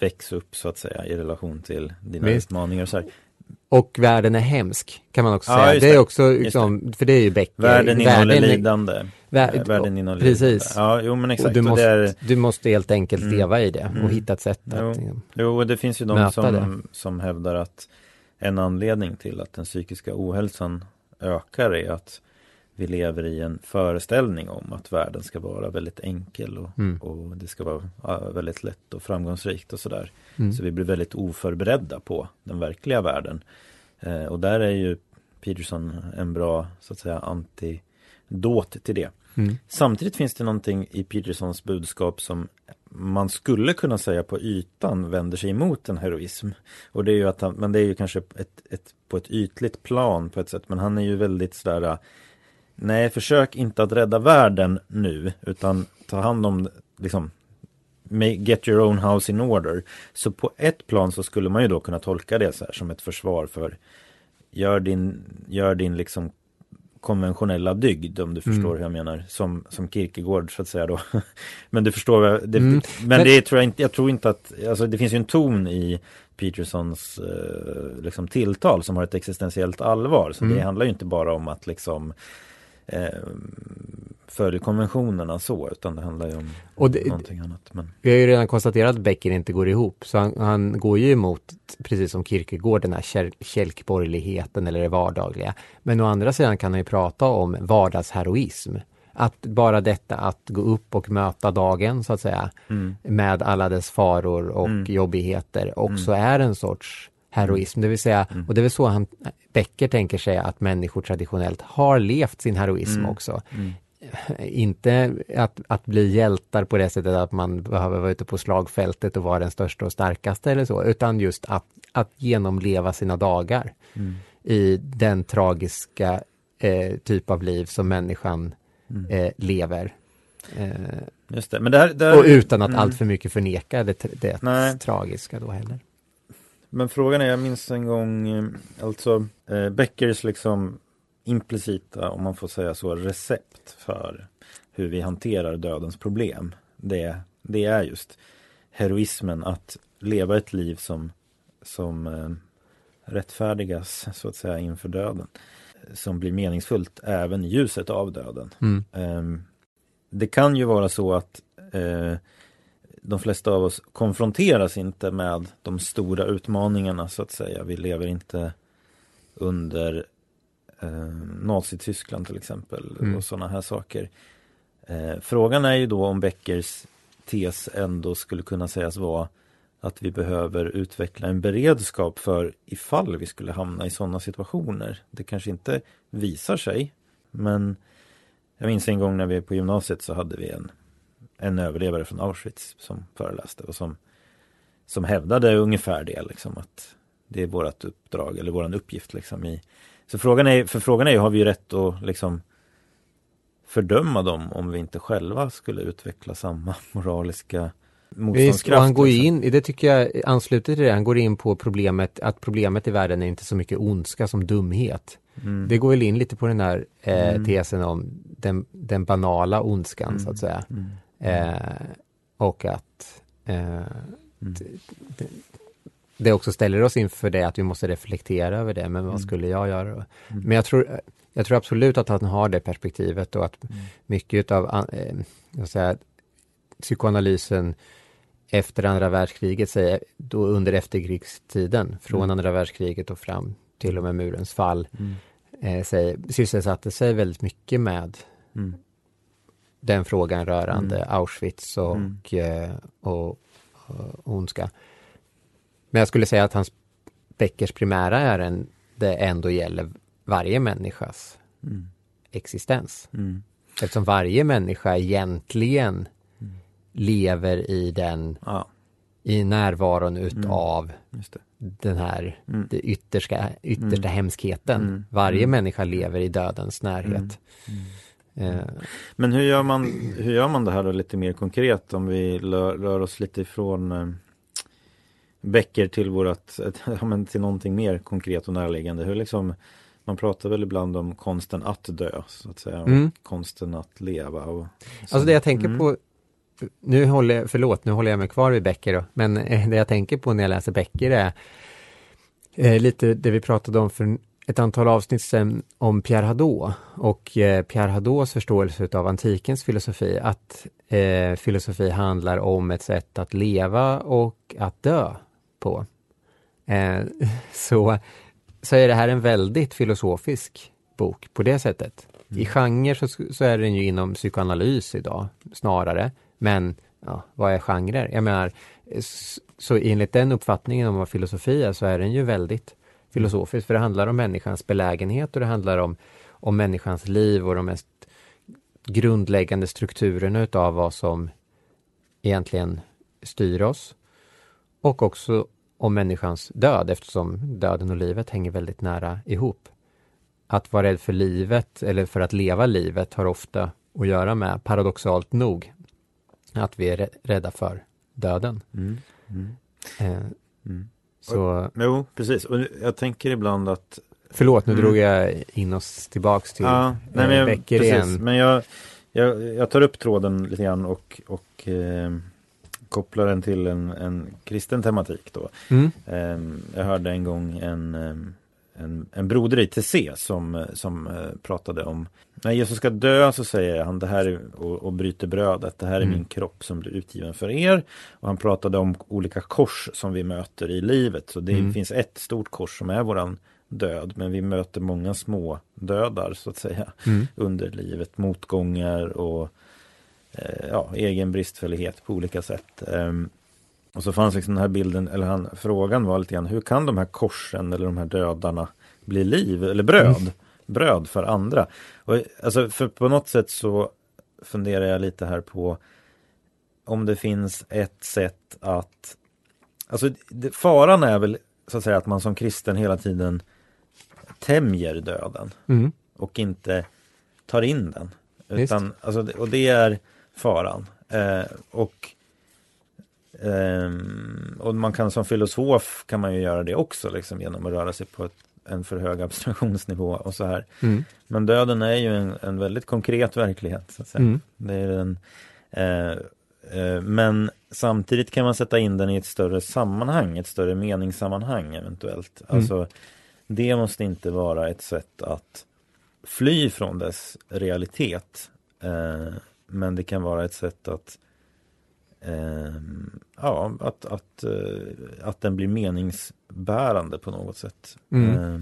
väx upp så att säga i relation till dina Visst. utmaningar och så här.
Och världen är hemsk, kan man också ja, säga. Det. det är också, liksom, för det är ju Becker.
Världen innehåller lidande.
Vär, världen innehåller Precis.
Ja, jo men exakt.
Och du, måste, och är... du måste helt enkelt mm. leva i det och mm. hitta ett sätt
jo. att liksom, Jo, och det finns ju de som, som hävdar att en anledning till att den psykiska ohälsan ökar är att vi lever i en föreställning om att världen ska vara väldigt enkel och, mm. och det ska vara väldigt lätt och framgångsrikt och sådär. Mm. Så vi blir väldigt oförberedda på den verkliga världen. Eh, och där är ju Peterson en bra så att säga antidot till det. Mm. Samtidigt finns det någonting i Petersons budskap som man skulle kunna säga på ytan vänder sig emot en heroism. Och det är ju att han, men det är ju kanske ett, ett, på ett ytligt plan på ett sätt, men han är ju väldigt sådär Nej, försök inte att rädda världen nu utan ta hand om liksom Get your own house in order. Så på ett plan så skulle man ju då kunna tolka det så här som ett försvar för Gör din, gör din liksom konventionella dygd om du mm. förstår hur jag menar. Som, som Kierkegaard så att säga då. men du förstår, det, mm. men, men det tror jag inte, jag tror inte att, alltså det finns ju en ton i Petersons eh, liksom tilltal som har ett existentiellt allvar. Så mm. det handlar ju inte bara om att liksom eh, följer konventionerna så utan det handlar ju om och det, någonting annat. Men...
Vi har ju redan konstaterat att Becker inte går ihop så han, han går ju emot precis som Kierkegaard den här kälkborgerligheten eller det vardagliga. Men å andra sidan kan han ju prata om vardagsheroism. Att bara detta att gå upp och möta dagen så att säga mm. med alla dess faror och mm. jobbigheter också mm. är en sorts heroism. Det vill säga, mm. och det är väl så han, Becker tänker sig att människor traditionellt har levt sin heroism mm. också. Mm. Inte att, att bli hjältar på det sättet att man behöver vara ute på slagfältet och vara den största och starkaste eller så, utan just att, att genomleva sina dagar mm. i den tragiska eh, typ av liv som människan mm. eh, lever. Eh,
Just det. Men det här, det här,
och utan att mm. allt för mycket förneka det, det tragiska då heller.
Men frågan är, jag minns en gång, eh, alltså eh, Beckers liksom implicita, om man får säga så, recept för hur vi hanterar dödens problem. Det, det är just heroismen, att leva ett liv som, som eh, rättfärdigas så att säga inför döden. Som blir meningsfullt även i ljuset av döden. Mm. Eh, det kan ju vara så att eh, de flesta av oss konfronteras inte med de stora utmaningarna så att säga. Vi lever inte under eh, Nazityskland till exempel mm. och sådana här saker. Eh, frågan är ju då om Beckers tes ändå skulle kunna sägas vara att vi behöver utveckla en beredskap för ifall vi skulle hamna i sådana situationer. Det kanske inte visar sig, men jag minns en gång när vi på gymnasiet så hade vi en en överlevare från Auschwitz som föreläste och som, som hävdade ungefär det liksom att det är vårt uppdrag eller våran uppgift liksom i så frågan är, för frågan är har vi rätt att liksom fördöma dem om vi inte själva skulle utveckla samma moraliska
Visst, och han går liksom. in, det tycker jag ansluter till det, han går in på problemet att problemet i världen är inte så mycket ondska som dumhet. Mm. Det går väl in lite på den där eh, mm. tesen om den, den banala ondskan mm. så att säga. Eh, och att eh, mm. det också ställer oss inför det att vi måste reflektera över det. Men vad mm. skulle jag göra? Mm. Men jag tror, jag tror absolut att han har det perspektivet och att mycket av eh, säga, psykoanalysen efter andra världskriget, säger, då under efterkrigstiden, från
Mm.
andra världskriget och fram till och med murens fall,
Mm.
eh, sysselsatte sig väldigt mycket med
Mm.
Den frågan rörande
Mm.
Auschwitz och,
Mm.
eh, och, och ondska. Men jag skulle säga att hans Beckers primära ärende ändå gäller varje människas
Mm.
existens.
Mm.
Eftersom varje människa egentligen
Mm.
lever i den,
Ja,
i närvaron
Mm.
utav
det.
den här
Mm.
det yttersta, yttersta
Mm.
hemskheten.
Mm.
Varje
Mm.
människa lever i dödens närhet. Eh,
Men hur gör man, hur gör man det här då lite mer konkret om vi rör, rör oss lite ifrån eh, Becker till vårat, ja, men till någonting mer konkret och närliggande. Hur liksom, man pratar väl ibland om konsten att dö, så att säga, och
Mm.
konsten att leva. Och,
Alltså det jag tänker
Mm.
på, nu håller, jag- förlåt, nu håller jag mig kvar vid Becker då, men eh, det jag tänker på när jag läser Becker är eh, lite det vi pratade om för ett antal avsnitt sedan om Pierre Hadot och eh, Pierre Hadots förståelse av antikens filosofi, att eh, filosofi handlar om ett sätt att leva och att dö på. Eh, så, så är det här en väldigt filosofisk bok på det sättet. I genre så, så är den ju inom psykoanalys idag snarare. Men ja, vad är genrer? Jag menar, så enligt den uppfattningen om vad filosofi är så är den ju väldigt filosofisk. För det handlar om människans belägenhet och det handlar om, om människans liv och de mest grundläggande strukturerna utav vad som egentligen styr oss. Och också om människans död eftersom döden och livet hänger väldigt nära ihop. Att vara rädd för livet eller för att leva livet har ofta att göra med, paradoxalt nog, att vi är rä- rädda för döden.
Mm. Mm.
Eh,
Mm.
Så
Jo, precis. Och jag tänker ibland att
förlåt, nu
Mm.
drog jag in oss tillbaks till
Ja, nej,
eh,
men jag,
Becker
precis.
igen.
Men jag, jag, jag tar upp tråden lite grann och, och eh, kopplar den till en, en kristen tematik då.
Mm.
Eh, jag hörde en gång en, eh, en, en broder i TC som, som eh, pratade om när Jesus ska dö så säger han det här är, och, och bryter brödet. Det här är
Mm.
min kropp som blir utgiven för er. Och han pratade om olika kors som vi möter i livet. Så det
Mm.
finns ett stort kors som är våran död. Men vi möter många små dödar så att säga
Mm.
under livet. Motgångar och eh, ja, egen bristfällighet på olika sätt. Ehm, och så fanns liksom den här bilden, eller han, frågan var lite grann, hur kan de här korsen eller de här dödarna bli liv eller bröd?
Mm.
Bröd för andra. Och, alltså, för på något sätt så funderar jag lite här på om det finns ett sätt att Alltså det, faran är väl så att säga att man som kristen hela tiden tämjer döden
Mm.
och inte tar in den.
Visst.
Utan, alltså, och det är faran. Eh, och, ehm, och man kan som filosof kan man ju göra det också liksom, genom att röra sig på ett, en för hög abstraktionsnivå och så här.
Mm.
Men döden är ju en, en väldigt konkret verklighet. Så att säga.
Mm.
Det är den, eh, eh, men samtidigt kan man sätta in den i ett större sammanhang, ett större meningssammanhang eventuellt.
Mm.
Alltså, det måste inte vara ett sätt att fly från dess realitet. Eh, men det kan vara ett sätt att ja, att, att, eh, att den blir meningsbärande på något sätt.
Mm.
Eh,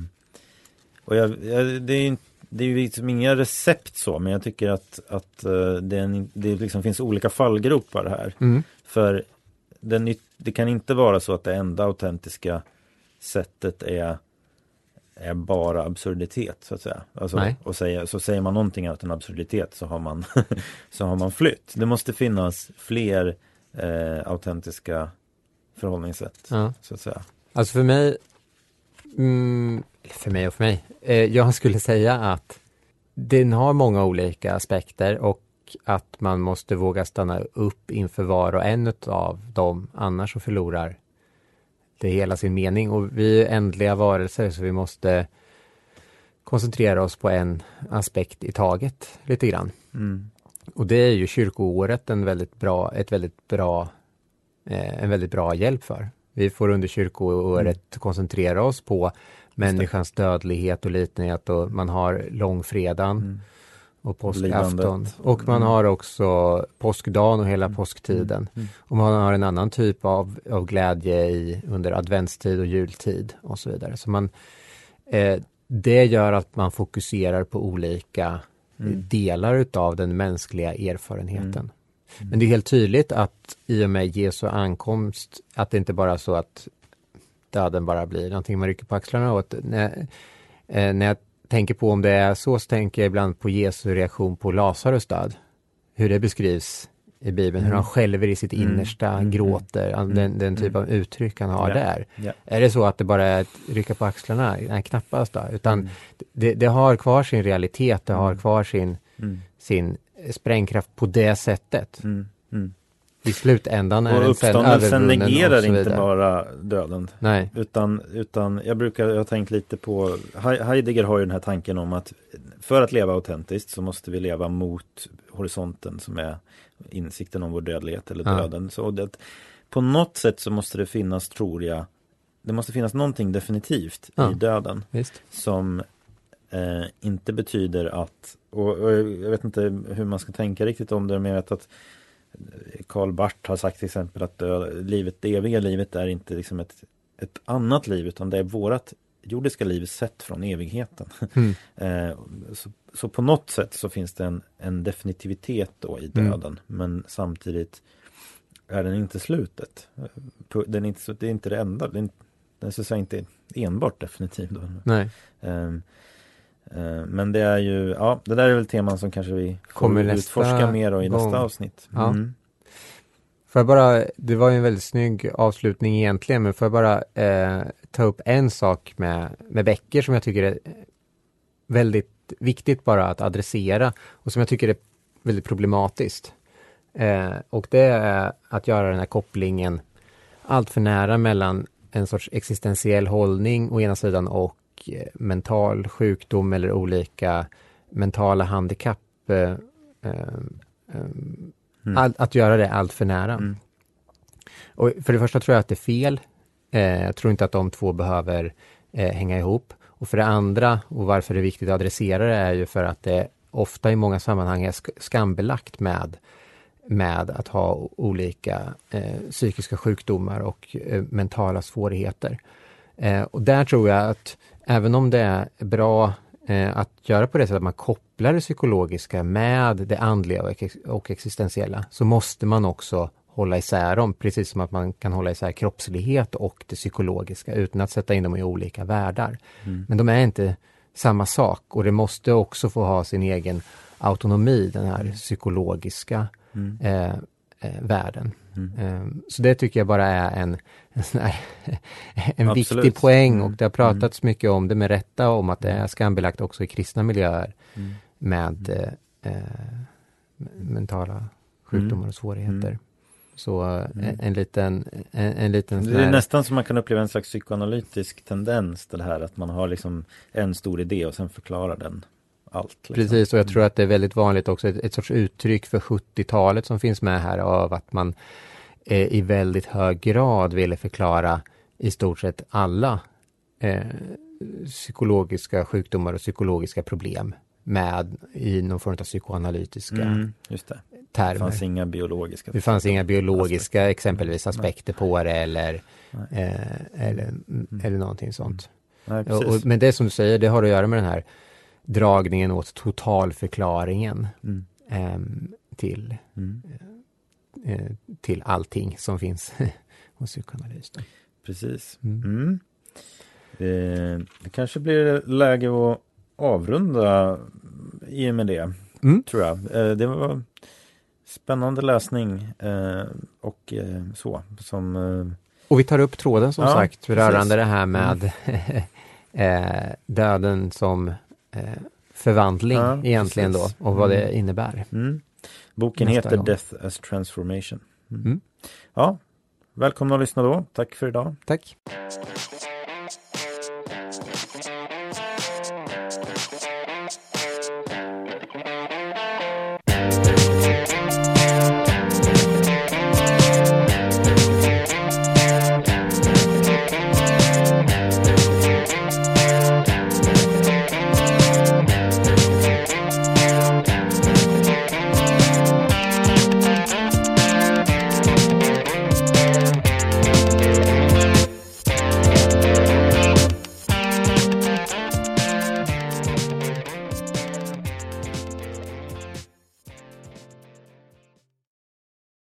och jag, jag, det är ju det är ju liksom inga recept så, men jag tycker att, att eh, det, en, det liksom finns olika fallgropar här.
Mm.
För den, det kan inte vara så att det enda autentiska sättet är, är bara absurditet så att säga. Alltså,
Nej.
och säga, så säger man någonting annat än absurditet så har man, så har man flytt. Det måste finnas fler eh, autentiska förhållningssätt.
Ja.
Så att säga.
Alltså för mig, mm, för mig och för mig, eh, jag skulle säga att den har många olika aspekter och att man måste våga stanna upp inför var och en av dem, annars så förlorar det hela sin mening. Och vi är ändliga varelser så vi måste koncentrera oss på en aspekt i taget lite grann.
Mm.
Och det är ju kyrkoåret en väldigt bra, ett väldigt bra, eh, en väldigt bra hjälp för. Vi får under kyrkoåret mm. koncentrera oss på människans dödlighet och litenhet och man har långfredagen mm. och påskafton. Och man mm. har också påskdagen och hela mm. påsktiden. Mm. mm. Och man har en annan typ av, av glädje i, under adventstid och jultid och så vidare. Så man, eh, det gör att man fokuserar på olika mm. delar utav den mänskliga erfarenheten. Mm. Men det är helt tydligt att i och med Jesu ankomst, att det inte bara är så att döden bara blir någonting man rycker på axlarna åt. När, eh, när jag tänker på om det är så, så tänker jag ibland på Jesu reaktion på Lazarus död. Hur det beskrivs i Bibeln, mm. hur han själv i sitt mm. innersta mm. gråter, mm. den, den typ av uttryck han har yeah. där. Yeah. Är det så att det bara är att rycka på axlarna? Nej, knappast då, utan mm. det, det, har kvar sin realitet, det har mm. kvar sin, sin sprängkraft på det sättet i slutändan är
och uppståndelsen negerar inte bara döden.
Nej.
Utan, utan jag brukar, jag har tänkt lite på, Heidegger har ju den här tanken om att för att leva autentiskt så måste vi leva mot horisonten som är insikten om vår dödlighet eller döden. Ja. Så det, på något sätt så måste det finnas, tror jag, det måste finnas någonting definitivt ja. i döden
Visst.
som eh, inte betyder att, och, och, jag vet inte hur man ska tänka riktigt om det, men jag vet att Karl Barth har sagt till exempel att död, livet, det eviga livet är inte liksom ett, ett annat liv utan det är vårat jordiska liv sett från evigheten. Mm. eh, så, så, på något sätt så finns det en, en definitivitet då i mm. döden mm. men samtidigt är den inte slutet. Den är inte, det är inte det enda. Den, den så att säga inte enbart definitiv. Då.
Nej.
Eh, men det är ju, ja, det där är väl teman som kanske vi kommer, utforska mer i gång. nästa avsnitt.
Ja. Mm. Får jag bara, det var ju en väldigt snygg avslutning egentligen, men får jag bara eh, ta upp en sak med, med Becker som jag tycker är väldigt viktigt bara att adressera och som jag tycker är väldigt problematiskt. Eh, och det är att göra den här kopplingen allt för nära mellan en sorts existentiell hållning å ena sidan och eh, mental sjukdom eller olika mentala handikapp. Eh, eh, eh Mm. All, att göra det allt för nära. Mm. Och för det första tror jag att det är fel. Eh, jag tror inte att de två behöver eh, hänga ihop. Och för det andra, och varför det är viktigt att adressera det, är ju för att det ofta i många sammanhang är skambelagt med, med att ha olika eh, psykiska sjukdomar och eh, mentala svårigheter. Eh, och där tror jag att även om det är bra eh, att göra på det sättet att man kopplar det psykologiska med det andliga och, ex och existentiella, så måste man också hålla isär dem, precis som att man kan hålla isär kroppslighet och det psykologiska utan att sätta in dem i olika världar. Mm. Men de är inte samma sak och det måste också få ha sin egen autonomi, den här psykologiska mm. eh, eh, världen. Mm. Eh, så det tycker jag bara är en, en, sån här, en viktig poäng och det har mm. pratats mycket om det med rätta om att det är skambelagt också i kristna miljöer mm. med eh, eh mentala sjukdomar och svårigheter. Mm. Så eh, mm. en, liten, en, en liten
Det är nästan som man kan uppleva en slags psykoanalytisk tendens till det här att man har liksom en stor idé och sen förklarar den allt.
Liksom. Precis, och jag tror att det är väldigt vanligt också, ett, ett sorts uttryck för 70-talet som finns med här av att man eh, i väldigt hög grad ville förklara i stort sett alla eh, psykologiska sjukdomar och psykologiska problem med i någon form av psykoanalytiska mm,
just det.
Termer.
Det fanns inga biologiska
Det fanns inga biologiska aspekter. exempelvis aspekter på det eller, eh, eller, mm. eller någonting sånt. Nej, och, men det som du säger, det har att göra med den här dragningen åt totalförklaringen mm. eh, till, mm. eh, till allting som finns hos psykoanalys.
Precis. Mm. mm. Eh, det kanske blir läge att avrunda i och med det, mm. tror jag. Eh, det var spännande läsning eh, och eh, så som
och vi tar upp tråden som ja, sagt rörande precis. det här med mm. döden som eh, förvandling ja, egentligen precis. då och vad mm. det innebär.
Mm. Boken Nästa heter gång. Death as Transformation. Mm. mm. Ja, välkomna att lyssna då. Tack för idag.
Tack.